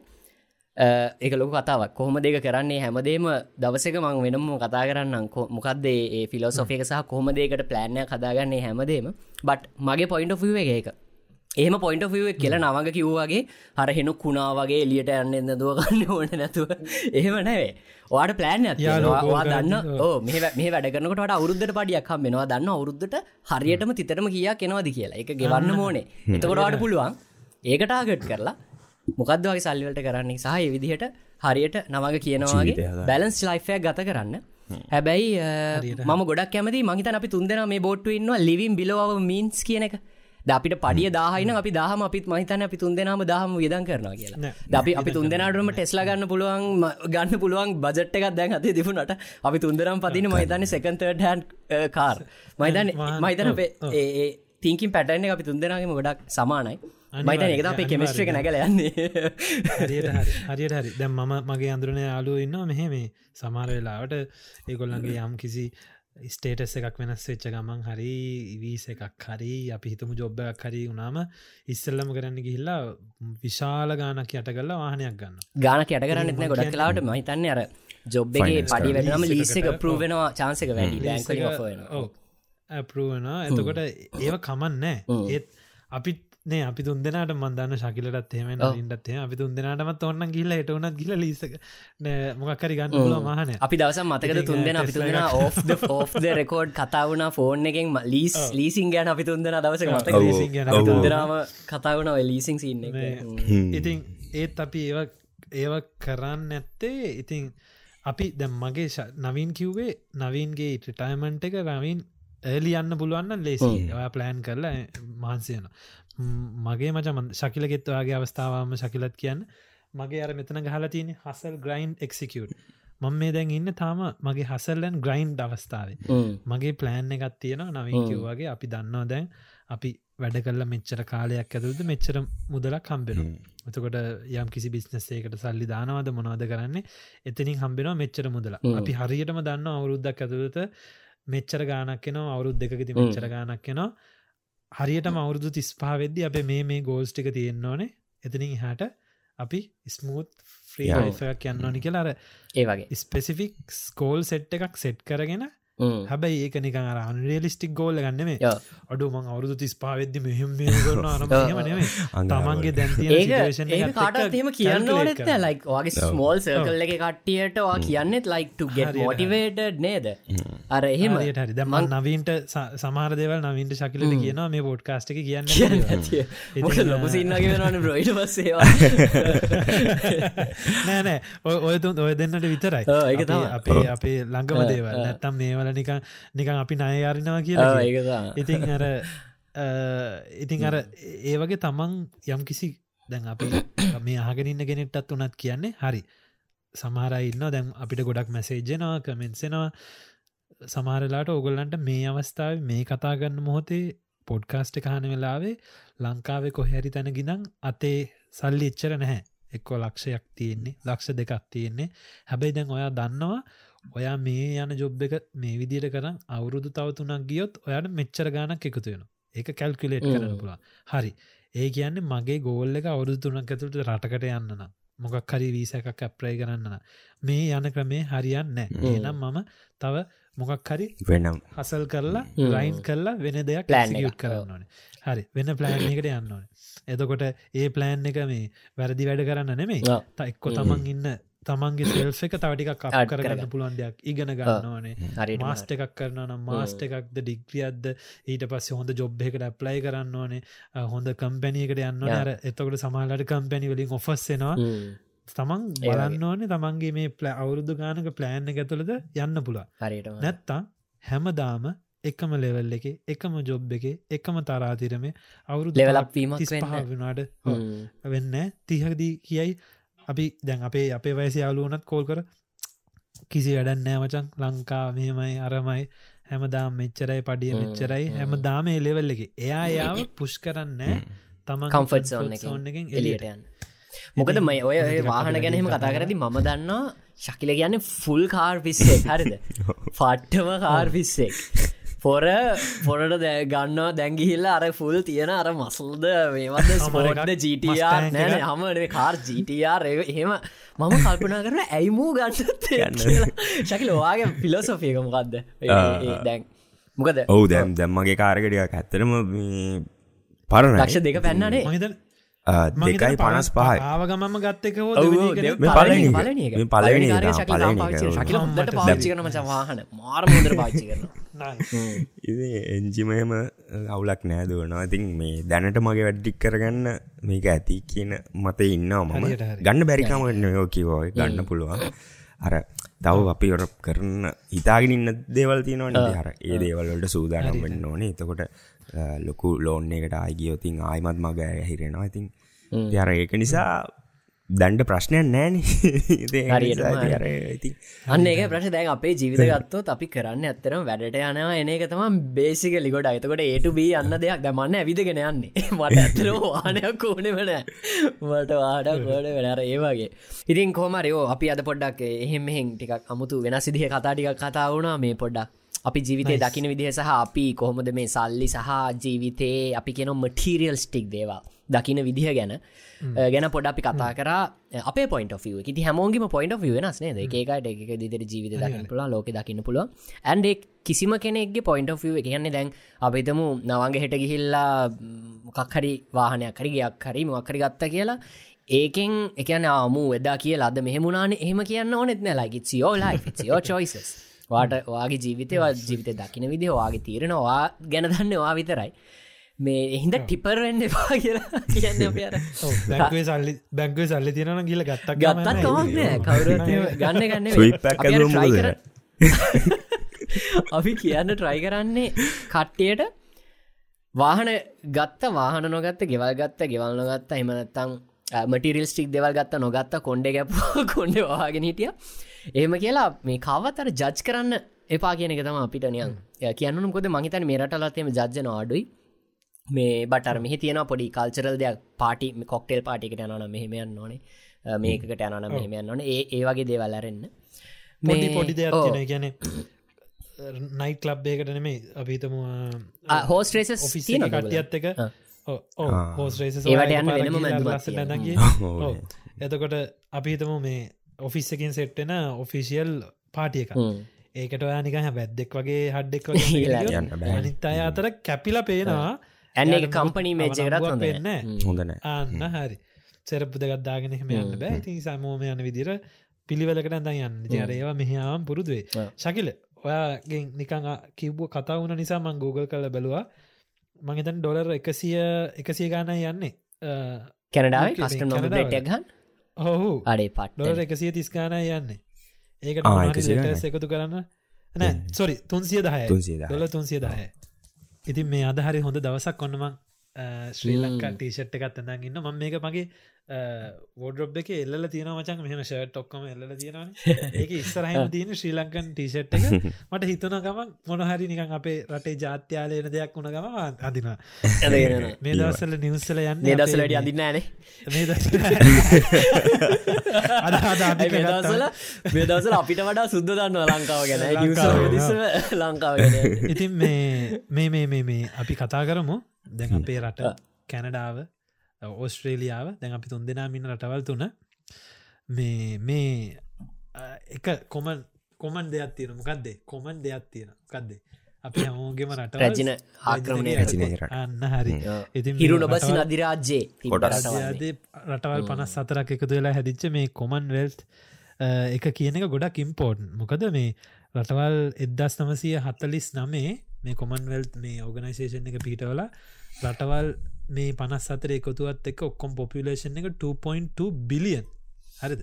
ඒක ලොක කතාවක්. කොහොම දෙක කරන්නේ? හැමදේම දවසක මං වෙනම කතා කරන්න මොකක්ද ඒ ෆිලෝසොෆික සහ කොහොම දේකට ප්ලෑන්නය කදාගන්නේ හැමදේම බට් මගේ පොයින්ට ෆිව එක එක ඒම පොයින්ට ෆව කියල නවග කිව්වාගේ හර හෙනු කුණා වගේ එලියට යන්න එන්න දුවගන්න ඕන නැතුව. එහෙම නැවේ වාට ප්ලෑන් වා දන්න ඕ මේ වැඩකනකට අවුද්ධට පඩියක් මෙනවා දන්න අවුරුද්ධට හරියටම තිතරම කියා කෙනවද කියලා. එක ගෙවන්න ඕනේ. එතකොටවාට පුළුවන් ඒකටාගට් කරලා මොකක්ද වගේ සල්ලිවලට කරන්නේ සහ විදිහට හරියට නමග කියනවාගේ. බැලන්ස් ලයිෆයක් ගත කරන්න. හැබැයි මම ගොඩක් කැමති මහිතන අපි තුන්දෙන මේ බෝට්ටු ඉන්නවා ලිවිම් බිලෝව මීන්ස් කියන එක අපිට පඩිය දාහන අපි දහම අපිත් මහිතන අපි තුන්දෙනම දහම විදන් කරනවා කියලා. අපි අපි තුන්දෙනටම ටෙස්ලා ගන්න පුළුවන් ගන්න පුළුවන් බජට් එකක් දැන් අතේ දිපුනට අපි තුන්දරම් පතින මහිතන්න සෙකන්තර්ඩ හන්් කාර් මහිතන ඔව්. ඒ තිංකින් පැටන අපි තුන්දෙනගේම ගොඩක් සමානයි. මයිතන එක අපේ කෙමිස්ට්‍ර එක නැගල යන්නේ. හරියට හරි දැම් මම මගේ අඳුරන යාලුව ඉන්නවා මෙහෙ මේ සමාර වෙලාවට ඒගොල්ලන්ගේ යම් කිසි ස්ටේටස් එකක් වෙනස් වෙච්ච ගමන් හරි වීස එකක් හරි අපි හිතමු ජොබ්බයක් හරි වුණාම ඉස්සල්ලම කරන්න ගිහිල්ලා විශාල ගානක් යට කරලා වාහනයක් ගන්න ගානක යට කරන්න ගොඩක් කලාවට මහිතන්න අර ජොබ් එක Finance පඩි කරලා. වැඩනම lease ලීස එක එකකට, පරූවෙනවා චාන්සක වැඩි ඔෆර් වෙනවා. ඇපරුවන එතකොට ඒව කමන්නෑ. ඒත් අපිත් නේ අපි තුන්දෙනට මන්දන්න ශකිලටත් එෙම ඉටත් අපි තුන්දෙනටමත් ඔන්න ගිල්ල එට වනත් ගිල ලිසක මොකක්කරි ගන්න පුල මහන අපි දවස මතකද ඉතින්, තුන්දෙන අපි එකක්- ඕෆ් ද රෙකෝඩ් කතාවන ෆෝන් එකෙන් ලීස් ලීසින් ගැන අපි දවස leasing ගැන ඔව්. කතා තුන්දෙනම කතාවන ලීසින් සින්න ඉතින් ඒත් අපි ඒව ඒව කරන්න නැත්තේ. ඉතින් අපි දැම් මගේ නවීන් කිව්වේ නවීන්ගේ ටටයිමන්ට් එක රවින් එලි යන්න පුළුවන්න ලේසි ඔයා ප්ලෑන් කරලා මහන්සයන මගේ මච ශකිලගෙත්වාගේ අවස්ථාවම ශකිලත් කියන්න. මගේ අර මෙතන ගහලා තියෙන හසල් ග්‍රයින්් එක්සිකට මං මේ දැන් ඉන්න තාම මගේ හසල්ලන් ග්‍රයින්් අවස්ථාවේ. මගේ ප්ලෑන් එකත් තියෙන නවීන් කිව්වාගේ අපි දන්නවා දැන් අපි වැඩ කල්ල මෙච්චර කාලයක් ඇතුළද මෙච්චර මුදලක් හම්බෙන එතකොට යම් කිසි බිස්නස්සේකට සල්ලි දානවද මොනවද කරන්නේ? එතනින් හම්බෙනවා මෙච්චර මුදල. අපි හරියටම දන්න අවුරුද්දක් ඇතුළත මෙච්චර ගානක් කෙනවා අවුරුද් දෙකති. මෙච්චර ගානක් කෙනවා හරියටම අවුරුදු තිස්පාවෙද්දි අප මේ මේ ගෝල්ස් ටික තියෙන්න ඕනේ එතනින් හට අපි ස්මූත්. ්‍රීෆයක් යන්න ඕනි කියලා අර ඒ වගේ ස්පෙසිෆික් ස්කෝල් සෙට් එකක් සෙට් කරගෙන. හැබැයි ඒක නිකන් අර අන්රියලිස්ටික් ගෝල්ල ගන්නෙමේ. අඩු මං අවුරුදු තිස් පාවෙද්දි මෙහෙම කරන අරම නෙමේ තමන්ගේ දැන්තිය ඒක ඒක කාටත් එහෙම කියන්න ඕනෙත් ලයික් වගේ ස්මෝල් සර්කල් එක කට්ටියට වා කියන්නෙත් ලයික් ගෙට හරියට. මොටිවේට නේද? අර එහෙම. හරි හරි දැම නවීන්ට සමාර දෙවල් නවීන්ට ශකිලට කියනවා මේ පොඩ්කාස්ට එක කියන්න කියන්න කියලා. ඇතිය මොක ඉතින්, ලොකු අ, සින්නගේ වෙනවන බ්‍රයිට පස්සේවා නෑ නෑ. ඔය ඔය තුන් ඔය දෙන්නට විතරයි. ඒක අපි- තමයි. අපේ අපේ ළඟම ඔව්, දේවල්. නැත්තම් මේවල නිකන් නිකන් අපි නයයාරිනවා කියලා කිය. ඒක ඉතින් අර ඉතින් අර ඒ වගේ තමන් යම් කිසි දැන් අපි මේ ආගෙනන්න ගෙනෙට්ටත් වනත් කියන්නේ හරි. සමහරයින්න දැන් අපිට ගොඩක් මැසේජ්ජනවා කමෙන්සෙනවා සමාරලාට ඔගොල්ලන්ට මේ අවස්ථාව මේ කතාගන්න මොහොතේ පොඩ්කාස්ට කාන වෙලාවේ ලංකාවේ කොහැරි තැන ගිනං අතේ සල්ලි එච්චර නැහැ. එක්කෝ ලක්ෂයක් තියෙන්නේ ලක්ෂ දෙකක් තියෙන්නේ. හැබැයි දැන් ඔයා දන්නවා ඔයා මේ යන ජොබ් එක මේ විදිට කරන්න අවුරුදු තවතුනක් ගියොත් ඔයාට මෙච්චර ගානක් එකතු වෙන ඒක කැල්කුලේට් කරන. පුළා හරි. ඒ කියන්නේ මගේ ගෝල්ල එක අවුරුදු තුනක් ඇතුට රටකට යන්නන මොකක් හරි වීස එකක් ඇප්‍රයි කරන්න මේ යන ක්‍රමේ හරියන්න. ඒනම් මම තව මොකක් හරි වෙනම්. හසල් කරලා. රයින් කරලා වෙන දෙයක් Plan එක. ියුට් කරන්න ඕන. හරි. වෙන ප්ලෑන් එකට යන්න ඕන. එතකොට ඒ ප්ලෑන් එක මේ වැරදි වැඩ කරන්න. ත එක්කො තමන් ඉන්න තමන්ගේ සෙල්ෆ එක තවටික කප් Add කරගන්න. පුළුවන් දෙයක් ඉගෙන ගන්න ඕනේ හරි. මාස්ට එකක් කරන නම් මාස්ට එකක්ද ඩිග්‍රියද්ද ඊට පස්ස හොඳ ජොබ් එකට ඇප්ලයි කරන්න ඕනේ හොඳ කම්පැනියකට යන්න. අර එතකට සමාලට කම්පැනි වලින් ඔෆස්සෙනවා තමන්. බලන්න ඕනේ තමන්ගේ මේ ප්ල අවුරුදු ගානක ප්ලෑන් ඇතුළද යන්න පුළා හරිට නැත්තා හැමදාම එකම ලෙවල් එක එකම ජොබ් එක එකම තරාතිරම අවුරුදු වෙන්න. වනාට වෙන්න තිහකදී කියයි අපි දැන් අපේ අපේ වයසි යාලුවනත් කෝල් කර කිසි වැඩන් නෑමචන් ලංකා මෙමයි අරමයි. හැමදාම් මෙච්චරයි පඩිය මෙච්චරයි. හැම. දාම ලෙවල් එක. එයා යාව පුෂ් කරන්න තමන් කම්ෆට් සෝන් එකෙන් එලියට යන්න. මොකද මේ ඔය වාහන ගැනීම කතා කරදි මම දන්නවා ශකිල කියන්නේ ෆුල් කාර් පිස්සේ හරිද? ෆට්ටම කාර් පිස්සෙක් පොර පොරට දැ ගන්නවා දැංගිහිල්ලා අර ෆුල් තියෙන අර මසල්ද මේවද Mustang නෑන එකක්. හම කාර් ජීටර් එහෙම මම කල්පනා කරන ඇයිමූ ගන්න. ශකිල වාගේ පිලොසොෆියක මොකක්ද දැන් මොකද? ඔවු දැම් දැම්මගේ කාරකටියක් ඇත්තරම පරණ ලක්ෂ දෙක පැන්නනේ දෙකයි පනස් පහයි. ආවගමම ගත්තක කරන මච වාහන. මාර්මෝදර පාච්චි කරන එන්ජිමයම අවුලක් නෑදුවනවා ඉතින් මේ දැනට මගේ වැඩ්ඩික් කරගන්න මේක ඇති කියන මත ඉන්නවා මම. ගන්න බැරිකම යෝ කිවෝ ගන්න පුළුවන්. අර තව අපි ඔර කරන්න ඉතාගෙන ඉන්න දේවල් තියෙනවන හර ඒ දේවල්ලට සූදානම් වෙන්න ඕනේ. එතකොට ලොකු ලෝන් එකට ආයිගියෝතින් ආයිමත් මග හිරෙනවා ඉතින් යර ඒක නිසා දැන්ඩ ප්‍රශ්නයක් නෑන අන්න ඒක ප්‍රශ් දැන් අපේ ජීවිත ගත්තොත් අපි කරන්න ඇත්තරම වැඩට යනවා එන එක තම බේසික ලිගොඩ අතකොට ඒටුබ අන්න දෙයක්. දමන්න ඇවිදගෙන යන්නේ. මට ඇතර වානයක් ඕන වන මට වාඩක් ගොඩ වෙනර ඒවාගේ ඉතින් කෝමරයෝ අපි අද පොඩ්ඩක් එහෙම එහෙන් ටිකක් අමුතු වෙන සිදිහ කතාටිකක් කතා වුණා. මේ පොඩ්ඩක් අපි ජීවිතය දකින විදිහ සහ අපි කොහොමද මේ සල්ලි සහ ජීවිතයේ අපි කියන මටීරියල් ස්ටික් දේවා දකින විදිහ ගැන. ගැන පොඩ අපි කතා කර. අප පොයින්ට ිය ති හැමෝගේම පොයින්ට වෙනස් නේ ඒකට එක දිතර ජීවිත දකින්න පුළ ලෝක දකින්න පුළුව ඇන්ඩ කිසිම කෙනෙක්ගේ පොයින්ට ිය කියන්නේ දැන් අපිතම නවන්ගේ හෙට ගිහිල්ලා මොකක්හරි වාහනයක් හරි ගයක් හරි මොක්කරි ගත්ත කියලා. ඒකෙන් එකන ආමු එදා කිය ලද මෙහමුණන එහෙම කියන්න ඕනෙත් නැලයි සියෝ ලයි චොයිසස් වාට වාගේ ජීවිතය ජීවිත දකින විදි වාගේ තීරෙනවා ගැන දන්න වා විතරයි මේ එහින්ද ටිපරෙන්න්න එපා කියලා කියන්න අප අර. බැංකුවේ සල්ලි බැංකුවේ සල්ලි තියෙනන කියල ගත්තක් ගත්තත් කවක්නෑ කවුර ගන්න ගන්න අපි කියන්න ට්‍රයි කරන්නේ කට්ටියට වාහන ගත්ත වාහන නොගත්ත ගෙවල් ගත්ත ගෙවල් නොගත්ත එමනත්තං මටිරිල් ස්ටික් දෙවල් ගත්ත නොගත්ත කොන්ඩ ගැප කොන්ඩ වාගෙන හිටිය. එහෙම කියලා මේ කවත්තර ජජ් කරන්න එපා කියන එක තම අපිට නියන් කියන්නු කොද මහිතන මේ රටලත්තේම ජජන අඩුයි මේ බටර් මෙහි තියෙන පොඩි කල්චරල් දෙයක්. පාටි කොක්ටෙල් පාටිකට යනන මෙහෙමයන්න ඕනේ මේකට යනන මෙහෙමයන්න ඕන. ඒ ඒවගේ දේවල්ලරන්න පොඩි පොඩි දෙයක් ගැන නයිට් ලබ්බයකට නෙමේ අපිතම හෝස් කටියත් එක හෝස් රේස ඒවට යන්න වෙනම. එතකොට අපිතම මේ ඔෆිස් එකින් සෙට්ටෙන ඔෆිසිියල් පාටිය එක ඒකට ඔයා නිකහ බැද්දෙක් වගේ හඩ්ඩෙක්. අනිත් අය අතර කැපිල පේනවා ඇන්න එක කම්පනී අවලංගුවක් හොඳ වෙන්නේ නෑ. හොඳනෑ අන්න හරි. සෙරප්පු දෙගත්දාගෙන එහෙම යන්න බෑ. ඉතින් සමෝම යන විදිර පිළිවෙලකට ද යන්න. ඒවා මෙහාම් පුරුදුවේ. ශකිල ඔයාගෙන් නිකං කිව්බ කතා වුණ නිසා මං ගෝගල් කල බැලවා. මගේතන් ඩොලර් එකසිය එකසිය ගාන යන්නේ. කැනඩාව? කැනඩාව. පලට්යක් ගන් ඔහු අඩේ පට් ඩොලර් එකසිය තිස්ගාන යන්නේ. ඒකට ආ, මොනවහරි 100 letters එකතු කරන්න? නෑ සොරි තුන්සිය දහය තුන්සිය. ඩොල තුන්සිය දහය ඉතින් මේ අදහරි හොඳ දවසක් ඔන්නම ශ්‍රී ලංකා ටීෂට් එකත් ඇඳන් ඉන්න ම මේක මගේ වෝඩරොබ් එක එල්ල තියෙන මචන් මෙහම ෂර්ට් ඔක්කම එල්ල තියෙනවන. ඒක ඉස්සරහම තියෙන ශ්‍රී ලංකන් ටීෂට් එක. මට හිතුන ගමන් මොනහරි නිකන් අපේ රටේ ජාත්‍යාලයන දෙයක් වුණ ගම අදින මේ දවසල නිවස්සල යන්න නිදසලට අදින්න ෑනේ. මේ දවසල දසල මේදසල අපිට වඩා සුද්ද දන්න ලංකාව ගැන. ලංකාව ඉතින් මේ මේ මේ මේ මේ අපි කතා කරමු. දැන් අපේ රට කැනඩාව ඕස්ට්‍රේලියාව දැන් අපි තුන් දෙනා මින්න රටවල් තුන. මේ මේ එක කොමන් කොමන් දෙයක් තියෙන මොකක්දේ කොමන් දෙයක් තියෙන කක්දේ අපි හමෝගෙම රට රැජින ආක්‍රමණය. අන්න හරි. ඉතින් හිරු මේ නොබසි රටවල්- පනස් සතරක් එකතු වෙලා හැදිච්ච මේ කොමන් වෙල්ත් එක කියන එක ගොඩක් ඉම්පෝර්ට් මොකද මේ රටවල් එද්දස් නමසය හත්තලිස් නමේ මේ කොමන් වෙල්ත් මේ ඕගනයිසේෂන් එක පිටවල රටවල් මේ පනස් අතර එකතුවත් එක ඔක්කොම් පොපිලේෂන් එක 2.2 බිලියන් හරිද?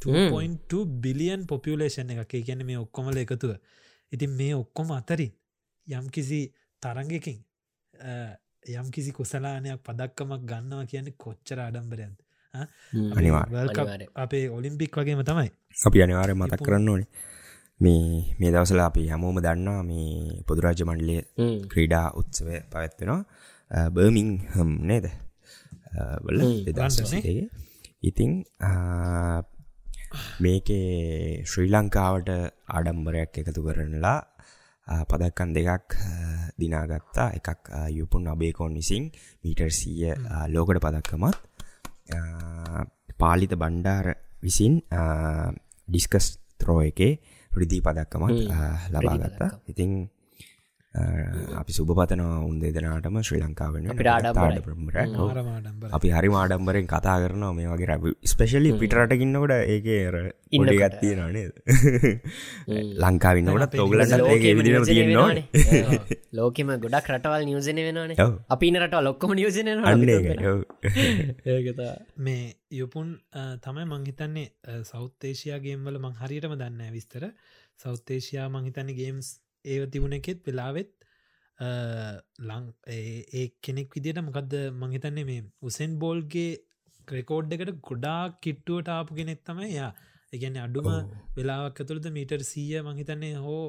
2.2 බිලියන් පොපියලේෂන් එක කියන මේ ඔක්කොමල එකතුව. ඉතින් මේ ඔක්කොම අතරින් යම් කිසි තරගකින් යම් කිසි කුසලානයක් පදක්කමක් ගන්නවා කියන්නේ කොච්චර අඩම්බරයන්ද. අපේ ඔලිම්පික් වගේම තමයි. අපි අනිවාරය මතක් කරන්න ඕනේ මේ මේ දවසල අපි හැමෝම දන්නවා මේ පොදුරාජ මණ්ඩලය ක්‍රීඩා උත්සවය පවත්වෙනවා. බර්මිං හම් නේද? වල ඉතිං මේකේ ශ්‍රී ලංකාවට ආඩම්බරයක් එකතු කරනලා පදක්කන් දෙකක් දිනාගත්තා. එකක් යුපුන් අබේකෝන් විසින් මීටර් සීය ලෝකට පදක්කමත්. පාලිත බණ්ඩාර විසින් ඩිස්කස් ත්‍රෝ එකේ රිදී පදක්කමත් හ්ම්. ආ, ලබාගත්තා ඉතිං අපි සුභපතනවා උන් දෙදනාටම ශ්‍රී ලංකාවෙන අපි හරි මාඩම්බරෙන් කතා කරනවා මේ වගේ රැබ ස්පෙශලි පිටරටකින්නකොට ඒක ඉන්න ගත්තිය නනේ ලංකාවින්නකොට තොගලට තියෙන්නවා ලෝකෙම ගොඩක් රටවල් නියෝජන වෙනනේ ඔව්. අපි ඉන්න රටවල් ලොක්කොම. ඒකතා මේ යුපුන් තමයි මංහිතන්නේ සෞත්තේෂයාගේම්වල මං හරියටම දන්න විස්තර. සෞත්තේෂයා මංහිතන්නේ ගේම්ස් ඒව තිබුණ එකෙත් වෙලාවෙත් ලං ඒ කෙනෙක් විදිට මොකක්ද මංහිතන්නේ මේ උසෙන් බෝල්ගේ ක්‍රකෝඩ් එකට ගොඩා කිට්ටුවට ආපු කෙනෙක් තමයි යා එකගැන අඩුම වෙලාවක් ඇතුළද මීටර් සීය මහිතන්නේ හෝ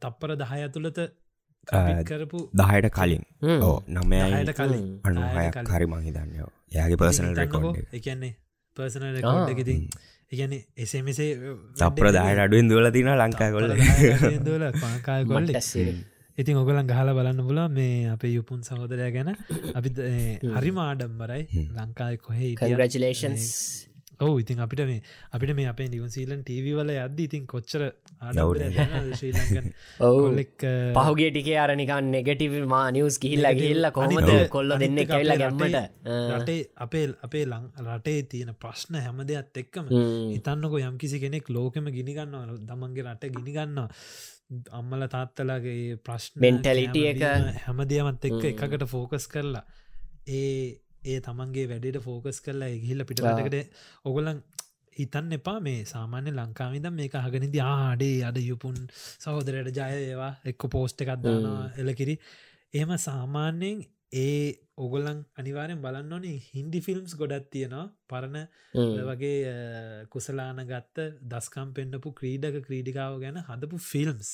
තප්පර දහය ඇතුළත කරපු දහයට කලින්. ඕ නමයයි දහයට කලින්. අනුහයක් හරි මහිතන්නයෝ යාගේ පර්සනල් රෙකෝඩ් එකන්නේ පර්සනල් රෙකෝඩ් එකති එකන එසේ මෙසේ තප්‍ර දායට අඩුවෙන් දුවල තින ලංකා කොල්ල දල පාකාය කොල්ල ඉතින් ඔගලන් ගහල බලන්න පුල මේ අපේ යුපුන් සහෝදරය ගැන. අපි හරිම ආඩම්බරයි ලංකායි කොහේ කංග්‍රචලේෂන්ස් ඔව ඉතින් අපිට මේ අපිට මේ අපේ නිවසීලන් ටීවී වල අද ඉතින් කොච්චර ඔවු. පහුගේ ටිකේ අරනිකන් නෙගටිව මා නිවස් කිහිල්ලා ගිල්ල කොහොමද කොල්ල දෙන්න කැල්ල ගැම්මට? රටේ අපේ අපේ ලං රටේ තියෙන ප්‍රශ්න හැම දෙයක් එක්කම හිතන්නකො යම් කිසි කෙනෙක් ලෝකෙම ගිනිගන්නවා දමන්ගේ රට ගිනිගන්නවා අම්මල තාත්තලගේ ප්‍රශ්න Mentality එක. හැම දෙයමත් එක්ක එකකට ෆෝකස් කරලා ඒ ඒ තමන්ගේ වැඩට ෆෝකස් කරලා ගිහිල්ල පිටරටකට ඔගොලන් හිතන්න එපා මේ සාමාන්‍ය ලංකාවිදම් මේක හගනිදි ආඩේ අඩ යුපුන් සහෝදරයට ජයඒවා එක්ක පෝස්්ට එකක්දානවා එලකිරි එහෙම සාමාන්‍යයෙන් ඒ ඔගොලන් අනිවාරෙන් බලන්න ඕනේ හින්දි ෆිල්ම්ස් ගොඩත් තියෙනවා. පරණ වගේ කුසලාන ගත්ත දස්කම් පෙන්න්නපු ක්‍රීඩක ක්‍රීඩිකාව ගැන හදපු ෆිල්ම්ස්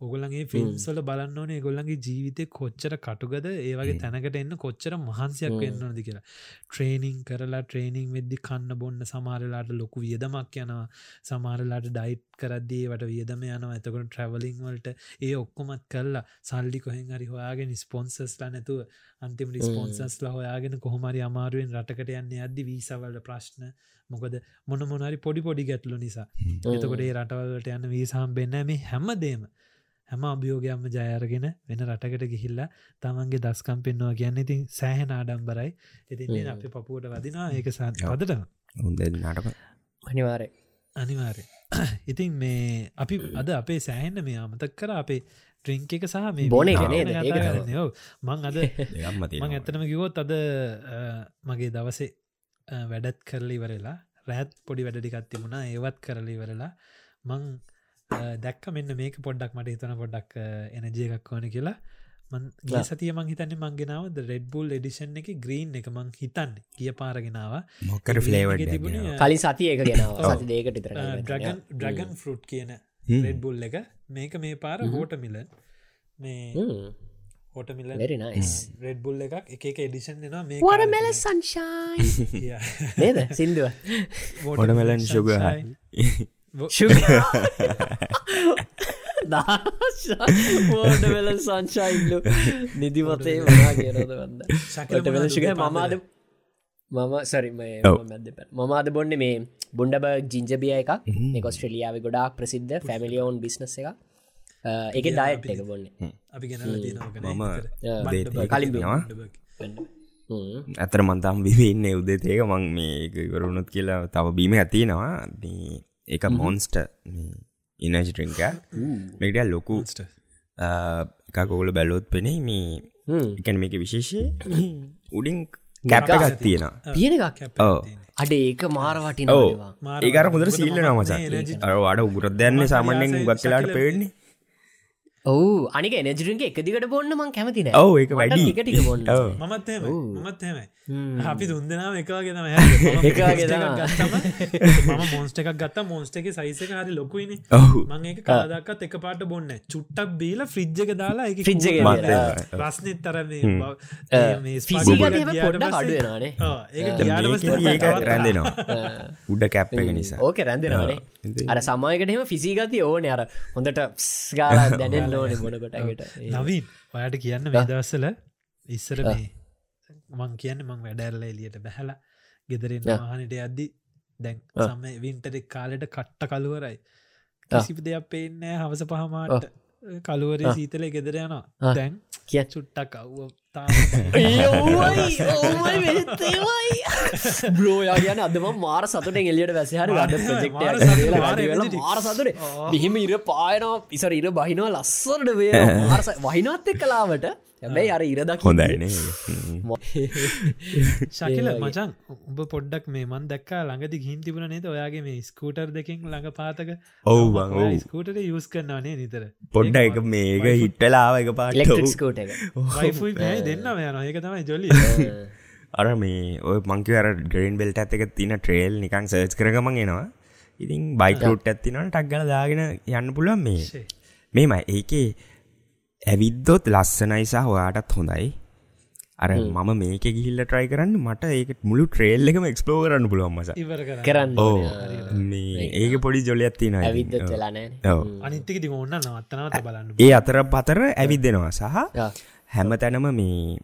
ඔගොලන්ගේ ෆිල්ම්ස්වල බලන්න ඕනේ ගොල්ලන්ගේ ජීවිතය කොච්චර කටුගද ඒවගේ තැනකට එන්න කොච්චර මහන්සයක් වෙන්න ඕනද කියලා. ට්‍රේනිං කරලා ට්‍රේනිං වෙද්දි කන්න බොන්න සමාරලාට ලොකු වියදමක් යනවා. සමාරලාට ඩයිට් කරද්දීවට වියදම යනවා. ඇතකොට ට්‍රවලිං වලට ඒ ඔක්කොමත් කල්ලා සල්ලි කොහෙන් හරි හොයාගෙන ස්පොන්සස්ලා නැතුව අන්තිම රිස්පොන්සස්ලා හොයාගෙන කොහොමරි අමාරුවෙන් රටකට යන්න අද්දි වීසවලට ප්‍රශ්න. මොකද මොන මොනරි පොඩි පොඩි ගැටලු නිසා. එතකොට ඒ රටවලට යන්න වීසාම් බෙන්න මේ හැමදේම හැම අභියෝගයක්ම ජයරගෙන වෙන රටකට ගිහිල්ලා තමන්ගේ දස්කම් පෙන්වා කියන්න ඉතින් සෑහෙන ආඩම්බරයි. ඉතින් අපි පපුුවට වදිනා ඒක සත් පදටම. උන්දනාටම අනිවාරය අනිවාරය ඉතින් මේ අපි අද අපේ සෑහෙන්න මේ අමතක් කර අපේ ට්‍රිංක එක සහ මේ බොන. මං අද මං ඇත්තනම කිවොත් අද මගේ දවසේ වැඩත් කරලි වරලා රෑත් පොඩි වැඩටිකත් තිබුණා. ඒවත් කරලි වරලා මං දැක්ක මෙන්න මේක පොඩ්ඩක් මට හිතන පොඩ්ඩක් එනජය එකක් ඕන කියලා. ගිය සතිය මං හිතන්න මංගෙනාව රෙඩ්බුල් එඩිෂන් එක ග්‍රීන් එක මං හිතන්න. කිය පාරගෙනාව මොක්කට ෆ්ලේවඩ් කලින් සතිය එක ගෙන දේකට ඉතර ඩ්‍රගන් ෆෘට් කියන රෙඩ්බුල් එක. මේක මේ පාර හෝට මේ මිල Very nice. රෙඩ්බුල් එකක්. එක එක එඩිෂන් දෙෙන මේ වරමැල සංශයි නේද? සිින්දුව. Watermelon sugar. high. ෝඩවෙල සංශයිල්ලු නිදිමතේ වනා කියනද වන්න වෙල ශික මමාද මම සරිම ඔව්. මමාද බොන්න මේ බුන්ඩබ ජිංජබිය එකක් මේ කොස්ට්‍රලියාව ගොඩක් ප්‍රසිද්ධ ෆැමිලියෝන් බිස්නස එක එක ඩයිට් එක බොන්නේ අපි මම කලින්. ඇතර මන්තම් බිවෙන්න උදේතේක මං මේ කරුණුත් කියලා තව බීම ඇතිනවා ඒක මොන්ස්ට ඉනජිටරිංක මේට ලොකු එකකෝල බැලොත් පෙනේ මේ. එකන මේක විශේෂය උඩින් කැප එකක් තියෙනවා. තියෙන එකක්? ඕ අඩ ඒක මාරවටින ඒකර හොඳර සීල්ල නමචා අර වඩ උගුරත් දැන්න සාමන්‍යෙන් ගත් කලාට පේන්නේ ඔවු. අනික එනජරුන්ගේ එක දිකට බොන්න මං කැමතින ඔව් ඒක වැඩි. ටික බොන්න. මත් හ්ම්. අපි දුන්දනාව එකවාගෙන එක වගේ තමයි. මම මොන්ස්ට එකක් ගත්ත. මොන්ස්ට එක සයිසක හරි ලොකුයින. ඔහු මං ඒක කාදක්කත් එක පාට බොන්න චුට්ටක් බීල ෆ්‍රිජ්ජක දාලා එක එකේ. එම. රස්නෙත් තර ඒක රැඳෙනවා. උඩ කැප් එක නිසා. ඕක රැඳෙනවානේ අර සමයකටම ෆිසිගති ඕන අර හොඳට ස්ගාල දැනෙන් ඕන ගොඩකොටගට නවීන් ඔයාට කියන්න වේදවස්සල ඉස්සර මේ කියන්න මං වැඩැරල එලියට බැහලා ගෙදරෙන් වාහනට අද්දි දැන් සම වින්ටරෙක් කාලෙට කට්ට කළුවරයි. කිසිප දෙයක් පේනෑ හවස පහමාට කළුවරේ සීතලේ ගෙදර යනවා. දැන් කිය චුට්ටක් අව්ව බ්‍රෝයා කියන අදම මාර සතුට එලියට වැසහර ගඩ මාර සතුට. බිහිම ඉර පායනවා ඉසර ඉර බහිනවා ලස්සරට වේ වහිනත් එක් කලාවට හැබැයි අර ඉරදක් හොඳයිනේ ශකිල මචන් උඹ පොඩ්ඩක් මේ මන් දක්කා ළඟදි ගින් තිබුණ නේද? ඔයාගේ මේ ස්කූටර් දෙකින් ළඟ පාතක? ඔව් බං, ඔව්. ස්කූටර යස් කරන්නනේ නිතර? පොඩ්ඩ එක මේක හිට්ටලාව එක පාට. ඉලෙක්ට්‍රික්ස්කෝට එක. වයිෆුයි පැයි දෙන්න යන ඒක තමයි ජොලි අර මේ ඔය මංකව අර ඩ්‍රේන් බෙල්ට ඇත එක තින ට්‍රේල් නිකං සර්ච් කරගමන් එනවා. ඉතින් බයිකරුට් ඇත්තිනට ටක්ගල දාගෙන යන්න පුළුවන් මේ. මේම ඒකේ ඇවිද්දොත් ලස්සනයිසා හොයාටත් හොඳයි. අර මම මේක ගිහිල්ල ට්‍රයි කරන්න මට ඒක මුළු ට්‍රේල් එකම එක්ස්පලෝ කරන්න පුළුවන් මස. ඉවර කර කරන්න මේ ඒක. පොඩි ජොලි ඇත්තින ඇවිද්දත් වෙලානෑ අනිත්තික ති ඔන්න නවත්තනවත බලන්න ඒ අතර පතර ඇවිද්දෙනවා සහ හැම තැනම මේ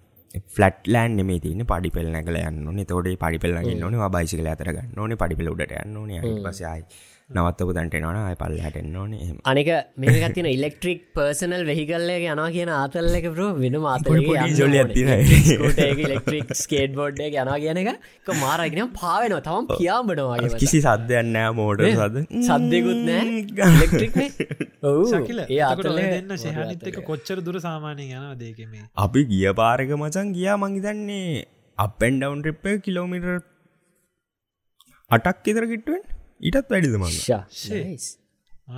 ෆලට්ලෑන් නෙමේ තින පඩිපෙල් නැකල යන්න තෝඩේ පඩිපෙල්ලගන්න ඕන. බයිසිකල අතර ගන්න ඕන. පඩිපෙල උඩට යන්න ඕන. පසයි නවත්තපු තැන්ටෙනවන අය පල්ල හටෙන්න්න ඕන. එහම. අනික මේකතින ඉලෙක්ට්‍රික් පර්සනල් වෙහිකල්ලක යනවා කියන ආතල්ලක පර වෙන ඉලෙක්ට්‍රික් ස්කේට් බෝඩ් එක යනවා කියන එක. මාරගෙන පාවෙනවා. තවම් පියාඹනවාගේ කිසි සද්‍යයන්නෑ මෝඩ සද සද්‍යකුත් නෑ? ඉලෙක්ට්‍රික් ඔවු. ශකිල ඒ කොච්චර දුර සාමානය යන දේකමේ අපි ගිය පාරක මචන් ගියා මංහිතන්නේ අපෙන් ඩවන් රිප්ප කිලෝමිට අටක් ඉතර කිට්ටුවෙන් ඊටත් වැඩිද මං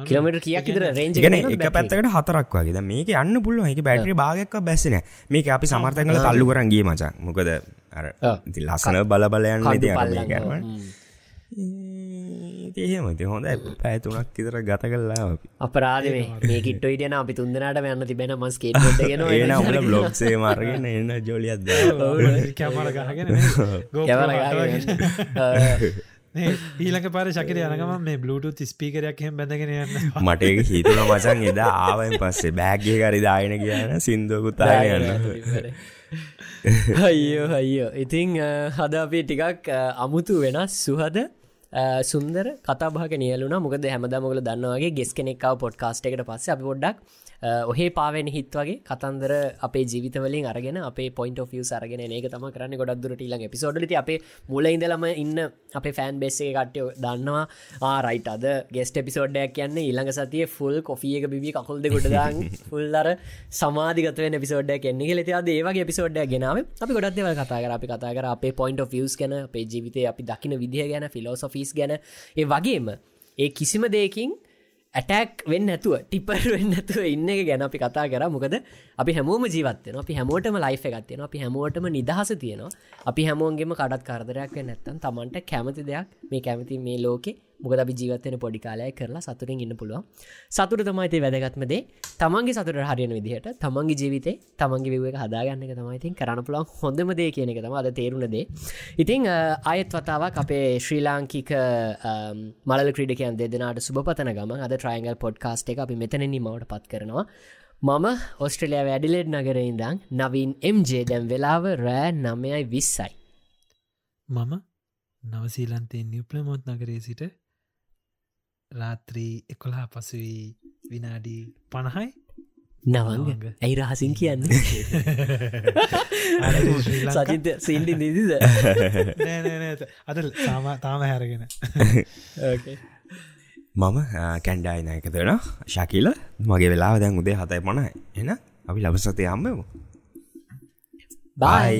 කිලමට කියක් ඉදර රේජ ගැන එක පැත්තකට හතරක් වගේ. මේක යන්න පුළුව එක බැටරි භාගක් බැස්සන මේක අපි සමර්තකල තල්ලු කරන්ගේ මචන් මොකද අර ඉතින් ලස්සන බල බලයන්න ති ගැම එහෙමති හොඳ පැතුනක් ඉතර ගත කල්ලා අපි. අපරාධේ මේ. කිට්ට ඉටන අපි තුන්දනට යන්න තිබෙන මස් ගෙන ඒන උල බ්ලොග්සේ මර්ගෙන එන්න ජොලියත් කැමර ගහගෙන ඊලක පාර ශකර යනගම මේ බ්ලුට ස්පීකරයක් හෙම බැඳගෙන යන්න. මට ඒක හිතුන මචන් එදා ආවෙන් පස්සේ බෑග්ගේ කරි දායන කියන සිින්දුවකුත්තාය යන්න. අයියෝ අයියෝ. ඉතිං හද අපි ටිකක් අමුතු වෙනස්. සුහද සුන්දර කතාභාග නියලුන මොකද හැමදමගල දන්නවගේ ගෙස් කෙනෙක්කාව පොඩ්කාස්ට එකට පස්ස අපි පොඩ්ඩක් ඔහේ පාවෙන හිත් වගේ කතන්දර අපේ ජීවිතවලින් අරගෙන අපේ පොයින්ට ියස් අරගෙන ඒක තම කරන්න. ගොඩක් දුරට ඊලඟ පිසෝඩලති අපේ මුල ඉඳලම ඉන්න අපේ ෆෑන් බෙස්සේ කට්ටය දන්නවා ආරයිට අද ගෙස්ට එපිසෝඩ්ඩයක් කියන්න ඉළඟ සතිය ෆුල් කොෆියක බිබි කකුල්ද ගොඩදාන් ෆුල්ලර සමාධගතව පිසෝඩ්ඩ කෙන්නේ ලෙති අද ඒවගේ පිසෝඩ්ඩ ගෙනාව. අපි ගොඩත්ව කතා කර. අපි කතා කර අපේ පොයින්ට ියස් ගැන අපේ ජීවිතය අපි දකින විදිහ ගැන ෆිලෝසොෆිස් ගැන. ඒ වගේම ඒ කිසිම දෙයකින් ඇටක් වෙන්න ඇතුව ටිපර් වෙන්න ඇතුව ඉන්න එක ගැන අපි කතා කර. මොකද අපි හැමෝම ජීවත්වන අපි හැමෝටම ලයිෆ එකත්තියෙන අපි හැමෝටම නිදහස තියෙනවා. අපි හැමෝන්ගේම කඩත් කරදරයක් නැත්තන් තමන්ට කැමති දෙයක්. මේ කැමති මේ ලෝකෙ මොකද අපි ජීවත්වන පොඩි කාලය කරලා සතුරෙන් ඉන්න පුළුවන්. සතුර තමයිති වැදගත්මදේ තමන්ගේ සතුර හරියන විදිහට තමන්ගේ ජීවිතේ තමන්ගේ විව එක හදාගන්න එක තමයිතින් කරන්න පුළුවන්. හොඳමදේ කියන එක තම අද තේරුණදේ ඉතිං අයත් වතාවක් අපේ ශ්‍රී ලාංකික මල ක්‍රඩකයන් දෙදෙනට සුපතන ගම අද ට්‍රයිංගල් පොඩ්කාස්ට එක අපි මෙතනින් මවට පත් කරනවා. මම ඔස්ට්‍රලයා වැඩිලෙඩ් නගර ඉඳං නවින් එම්ජේ දැම් වෙලාව රෑ නමයයි විස්සයි. මම නවසීලන්තේ නිියප්ලමොත් නගරේ සිට රාත්‍රී එකොලා පසුවී විනාඩී පණහයි? නවංග. ඇයි රහසින් කියන්න? සචිත සින්ඩි නිදිද? අද තාම තාම හැරගෙන. මම කැන්ඩායින එකතෙන ශකිල මගේ වෙලා දැන් උදේ හතයි පණයි එන අපි ලබසතය අම්මමු බයි